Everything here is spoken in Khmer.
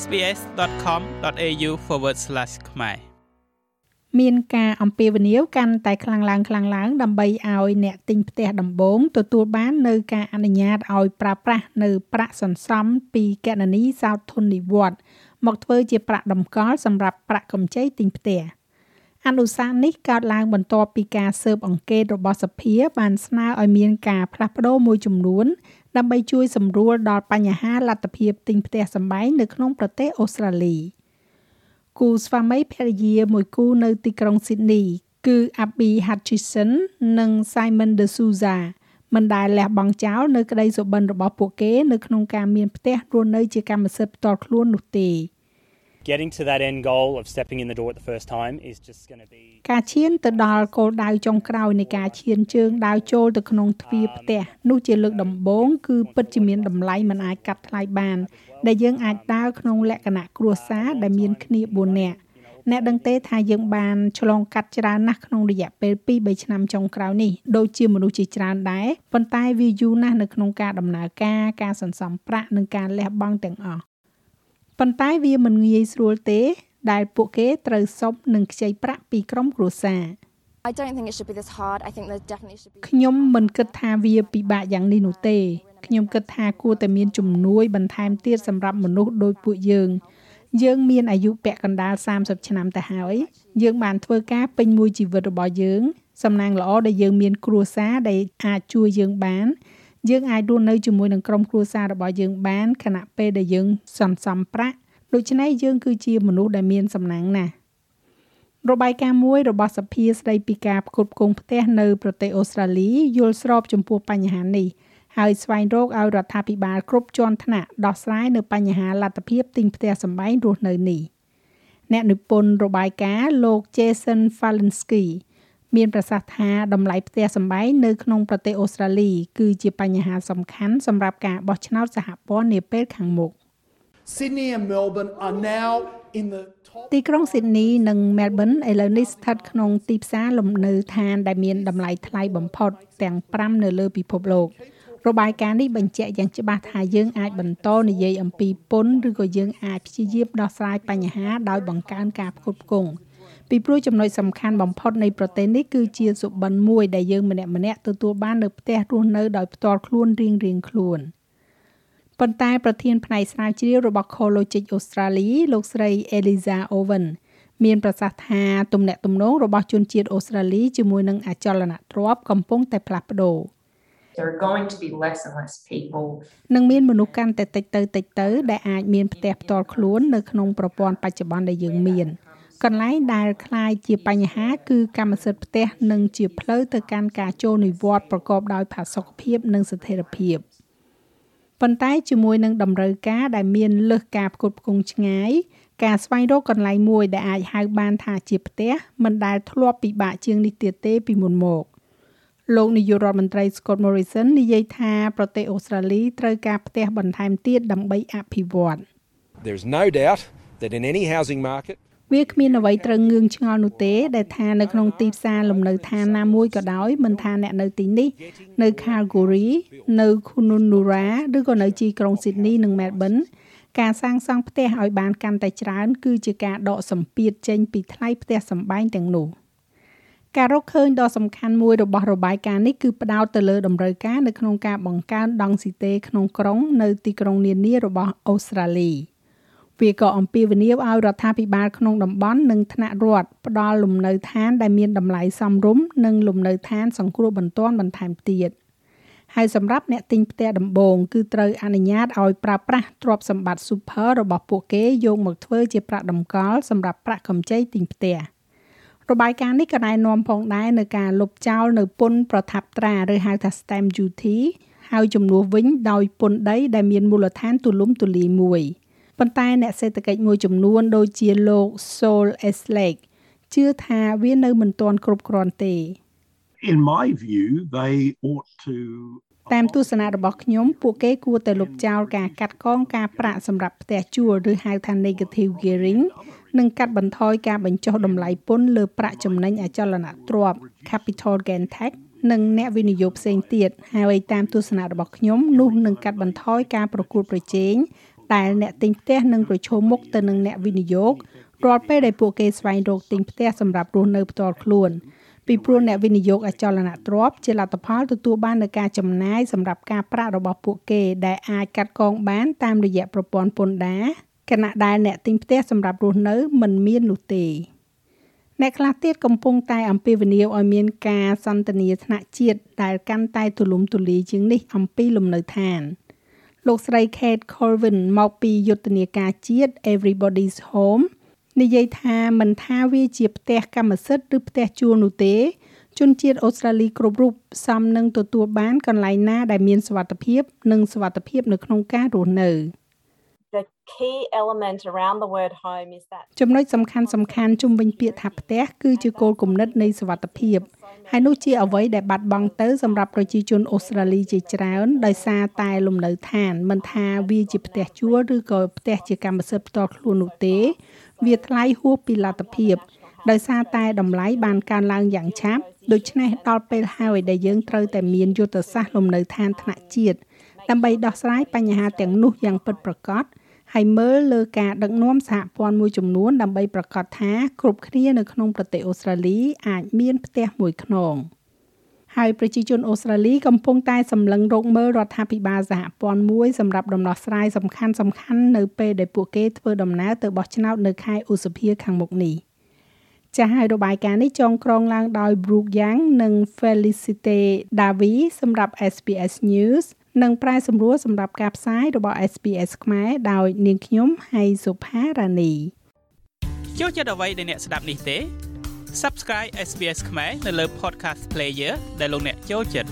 sbs.com.au/ ខ្មែរមានការអំពាវនាវកាន់តែខ្លាំងឡើងខ្លាំងឡើងដើម្បីឲ្យអ្នកទិញផ្ទះដំបូងទទួលបាននៅការអនុញ្ញាតឲ្យប្រើប្រាស់នៅប្រាក់សន្សំពីគណនីសោធននិវត្តន៍មកធ្វើជាប្រាក់តម្កល់សម្រាប់ប្រាក់កម្ចីទិញផ្ទះអនុសាសន៍នេះកើតឡើងបន្ទាប់ពីការស៊ើបអង្កេតរបស់សភាបានស្នើឲ្យមានការផ្លាស់ប្តូរមួយចំនួន ដើម្បីជួយសម្រួលដល់បញ្ហាលទ្ធភាពទិញផ្ទះសម្បែងនៅក្នុងប្រទេសអូស្ត្រាលីគូស្វាមីភរិយាមួយគូនៅទីក្រុងស៊ីដនីគឺ Abby Hutchison និង Simon De Souza មិនដែលលះបង់ចោលនៅក្តីសុបិនរបស់ពួកគេនៅក្នុងការមានផ្ទះរស់នៅជាកម្មសិទ្ធិផ្ទាល់ខ្លួននោះទេ។ getting to that end goal of stepping in the door at the first time is just going to be ការឈានទៅដល់គោលដៅចុងក្រោយនៃការឈានជើងដើរចូលទៅក្នុងទ្វារផ្ទះនោះជាលើកដំបូងគឺពិតជាមានតម្លៃមិនអាចកាត់ថ្លៃបាន ដែលយើងអាចដើរក្នុងលក្ខណៈគ្រួសារដែលមានគ្នា4នាក់អ្នកដឹងទេថាយើងបានឆ្លងកាត់ច្រើនណាស់ក្នុងរយៈពេល2-3ឆ្នាំចុងក្រោយនេះដូចជាមនុស្សជាច្រើនដែរប៉ុន្តែវាយូរណាស់នៅក្នុងការដំណើរការការសន្សំប្រាក់និងការលះបង់ទាំងអស់ ប៉ុន្តែវាមិនងាយស្រួលទេ ដែលពួកគេត្រូវសុំនិងខ្ចីប្រាក់ពីក្រុមគ្រួសារ I don't think it should be this hard. I think there definitely should be ខ្ញុំមិនគិតថាវាពិបាកយ៉ាងនេះនោះទេខ្ញុំគិតថាគួរតែមានជំនួយបន្ថែមទៀតសម្រាប់មនុស្សដូចពួកយើង យើងមានអាយុពាក់កណ្ដាល30ឆ្នាំទៅហើយ យើងបានធ្វើការពេញមួយជីវិតរបស់យើងសំណាងល្អដែលយើងមានគ្រួសារដែលអាចជួយយើងបាន យើងអាចរស់នៅជាមួយនឹងក្រុមគ្រួសាររបស់យើងបានខណៈពេលដែលយើងសន្សំប្រាក់ដូច្នេះយើងគឺជាមនុស្សដែលមានសំណាងណាស់របាយការណ៍មួយរបស់សភាស្តីពីការផ្គត់ផ្គង់ផ្ទះនៅប្រទេសអូស្ត្រាលីយល់ស្របចំពោះបញ្ហានេះហើយស្វែងរកឲ្យរដ្ឋាភិបាលគ្រប់ជាន់ថ្នាក់ដោះស្រាយនៅបញ្ហាលទ្ធភាពទិញផ្ទះសម្បែងរស់នៅនេះអ្នកនិពន្ធរបាយការណ៍លោក Jason Falinsky មានប្រសាសន៍ថាតម្លៃផ្ទះសម្បែងនៅក្នុងប្រទេសអូស្ត្រាលី គឺជាបញ្ហាសំខាន់សម្រាប់ការបោះឆ្នោតសហព័ន្ធនាពេលខាងមុខ Sydney and Melbourne are now in the ទីក្រុងស៊ីដនីនិងមែលប៊នឥឡូវនេះស្ថិតក្នុងទីផ្សារលំនៅឋានដែលមានតម្លៃថ្លៃបំផុតទាំង5នៅលើពិភពលោករបាយការណ៍នេះបញ្ជាក់យ៉ាងច្បាស់ថាយើងអាចបន្តនិយាយអំពីពន្ធឬក៏យើងអាចព្យាយាមដោះស្រាយបញ្ហាដោយបង្កើនការផ្គត់ផ្គង់ ពីព្រោះចំណុចសំខាន់បំផុតនៃប្រទេសនេះគឺជាសុបិនមួយដែលយើងម្នាក់ម្នាក់ទទួលបាននៅផ្ទះរស់នៅដោយផ្ទាល់ខ្លួនរៀងរៀងខ្លួនប៉ុន្តែប្រធានផ្នែកស្រាវជ្រាវរបស់ Collegic Australia លោកស្រី Eliza Owen មានប្រសាសន៍ថាទំនាក់ទំនងរបស់ជនជាតិអូស្ត្រាលីជាមួយនឹងអចលនទ្រព្យកំពុងតែផ្លាស់ប្ដូរ there are going to be less and less people នឹងមានមនុស្សកាន់តែតិចទៅតិចទៅ ដែលអាចមានផ្ទះផ្ទាល់ខ្លួននៅក្នុងប្រព័ន្ធបច្ចុប្បន្នដែលយើងមាន កន្លែងដែលคล้ายជាបញ្ហាគឺកម្មសិទ្ធិផ្ទះនិងជាផ្លូវទៅកាន់ការចូលនិវត្តន៍ប្រកបដោយផាសុកភាពនិងស្ថិរភាពប៉ុន្តែជាមួយនឹងតម្រូវការដែលមានលើសការផ្គត់ផ្គង់ឆ្ងាយការស្វែងរកកន្លែងមួយដែលអាចហៅបានថាជាផ្ទះមិនដែលធ្លាប់ពិបាកជាងនេះទៀតទេពីមុនមកលោកនាយករដ្ឋមន្ត្រី Scott Morrison និយាយថាប្រទេសអូស្ត្រាលីត្រូវការផ្ទះបន្ថែមទៀតដើម្បីអភិវឌ្ឍ There's no doubt that in any housing market វាគ្មានអ្វីត្រូវងឿងឆ្ងល់នោះទេដែលថានៅក្នុងទីផ្សារលំនៅឋានណាមួយក៏ដោយមិនថាអ្នកនៅទីនេះ នៅ Calgary នៅ Kununurra ឬក៏នៅទីក្រុង Sydney និង Melbourne ការសាងសង់ផ្ទះឲ្យបានកាន់តែច្រើន គឺជាការដកសម្ពាធចេញពីថ្លៃផ្ទះសម្បែងទាំងនោះការរកឃើញដ៏សំខាន់មួយរបស់របាយការណ៍នេះគឺផ្ដោតទៅលើតម្រូវការនៅក្នុងការបង្កើនដង់ស៊ីតេក្នុងក្រុងនៅទីក្រុងនានារបស់អូស្ត្រាលី។ វាក៏អំពាវនាវឲ្យរដ្ឋាភិបាលក្នុងតំបន់និងថ្នាក់រដ្ឋផ្ដល់លំនៅឋានដែលមានតម្លៃសមរម្យនិងលំនៅឋានសង្គ្រោះបន្ទាន់បន្ថែមទៀតហើយសម្រាប់អ្នកទិញផ្ទះដំបូងគឺត្រូវអនុញ្ញាតឲ្យប្រើប្រាស់ទ្រព្យសម្បត្តិ super របស់ពួកគេយកមកធ្វើជាប្រាក់តម្កល់សម្រាប់ប្រាក់កម្ចីទិញផ្ទះរបាយការណ៍នេះក៏ណែនាំផងដែរនៅការលុបចោលនៅពន្ធប្រថាប់ត្រាឬហៅថា stamp duty ហើយជំនួសវិញដោយពន្ធដីដែលមានមូលដ្ឋានទូលំទូលាយមួយ។ ប៉ុន្តែអ្នកសេដ្ឋកិច្ចមួយចំនួនដូចជាលោក Sol Eslake ជឿថាវានៅមិនទាន់គ្រប់គ្រាន់ទេ In my view they ought to តាមទស្សនៈរបស់ខ្ញុំពួកគេគួរតែលុបចោលការកាត់កងការប្រាក់សម្រាប់ផ្ទះជួលឬហៅថា negative gearing និងកាត់បន្ថយការបញ្ចុះតម្លៃពន្ធលើប្រាក់ចំណេញអចលនទ្រព្យ capital gain tax និងអ្នកវិនិយោគផ្សេងទៀតហើយតាមទស្សនៈរបស់ខ្ញុំនោះនឹងកាត់បន្ថយការប្រកួតប្រជែង ដែលអ្នកទិញផ្ទះនឹងប្រឈមមុខទៅនឹងអ្នកវិនិយោគរាល់ពេលដែលពួកគេស្វែងរកទិញផ្ទះសម្រាប់រស់នៅផ្ទាល់ខ្លួនពីព្រោះអ្នកវិនិយោគអចលនទ្រព្យជាលទ្ធផលទទួលបាននូវការចំណាយសម្រាប់ការប្រាក់របស់ពួកគេដែលអាចកាត់កងបានតាមរយៈប្រព័ន្ធពន្ធដារខណៈដែលអ្នកទិញផ្ទះសម្រាប់រស់នៅមិនមាននោះទេអ្នកខ្លះទៀតកំពុងតែអំពាវនាវឲ្យមានការសន្ទនាថ្នាក់ជាតិដែលកាន់តែទូលំទូលាយជាងនេះអំពីលំនៅឋាន លោកស្រី Kate Colvin មកពីយុទ្ធនាការជាតិ Everybody's Home និយាយថាមិនថាវាជាផ្ទះកម្មសិទ្ធិឬផ្ទះជួលនោះទេ ជនជាតិអូស្ត្រាលីគ្រប់រូបសមនឹងទទួលបានកន្លែងណាដែលមានសុវត្ថិភាព និងសុវត្ថិភាពនៅក្នុងការរស់នៅ the key element around the word home is that ចំណុចសំខាន់សំខាន់ជុំវិញពាក្យថាផ្ទះគឺជាគោលគំនិតនៃសុវត្ថិភាព ហើយនោះជាអ្វីដែលបាត់បង់ទៅសម្រាប់ប្រជាជនអូស្ត្រាលីជាច្រើនដោយសារតែលំនៅឋានមិនថាវាជាផ្ទះជួលឬក៏ផ្ទះជាកម្មសិទ្ធិផ្ទាល់ខ្លួននោះទេ វាថ្លៃហួសពីលទ្ធភាពដោយសារតែតម្លៃបានកើនឡើងយ៉ាងឆាប់ដូច្នេះដល់ពេលហើយដែលយើងត្រូវតែមានយុទ្ធសាស្ត្រលំនៅឋានថ្នាក់ជាតិដើម្បីដោះស្រាយបញ្ហាទាំងនោះយ៉ាងពិតប្រាកដ ហើយមើលលើការដឹកនាំសហព័ន្ធមួយចំនួនដើម្បីប្រកាសថាគ្រប់គ្នានៅក្នុងប្រទេសអូស្ត្រាលីអាចមានផ្ទះមួយខ្នងហើយប្រជាជនអូស្ត្រាលីកំពុងតែសម្លឹងរកមើលរដ្ឋាភិបាលសហព័ន្ធមួយសម្រាប់ដំណោះស្រាយសំខាន់សំខាន់នៅពេលដែលពួកគេធ្វើដំណើរទៅបោះឆ្នោតនៅខែឧសភាខាងមុខនេះចាស់ហើយរបាយការណ៍នេះចងក្រងឡើងដោយ Brooke Yang និង Felicite Davi សម្រាប់ SBS News និងប្រែសម្រួលសម្រាប់ការផ្សាយរបស់ SPS ខ្មែរដោយនាងខ្ញុំហៃសុផារ៉ានីចូលចិត្តអ្វីដែលអ្នកស្ដាប់នេះទេ Subscribe SBS ខ្មែរនៅលើ Podcast Player ដែលលោកអ្នកចូលចិត្ត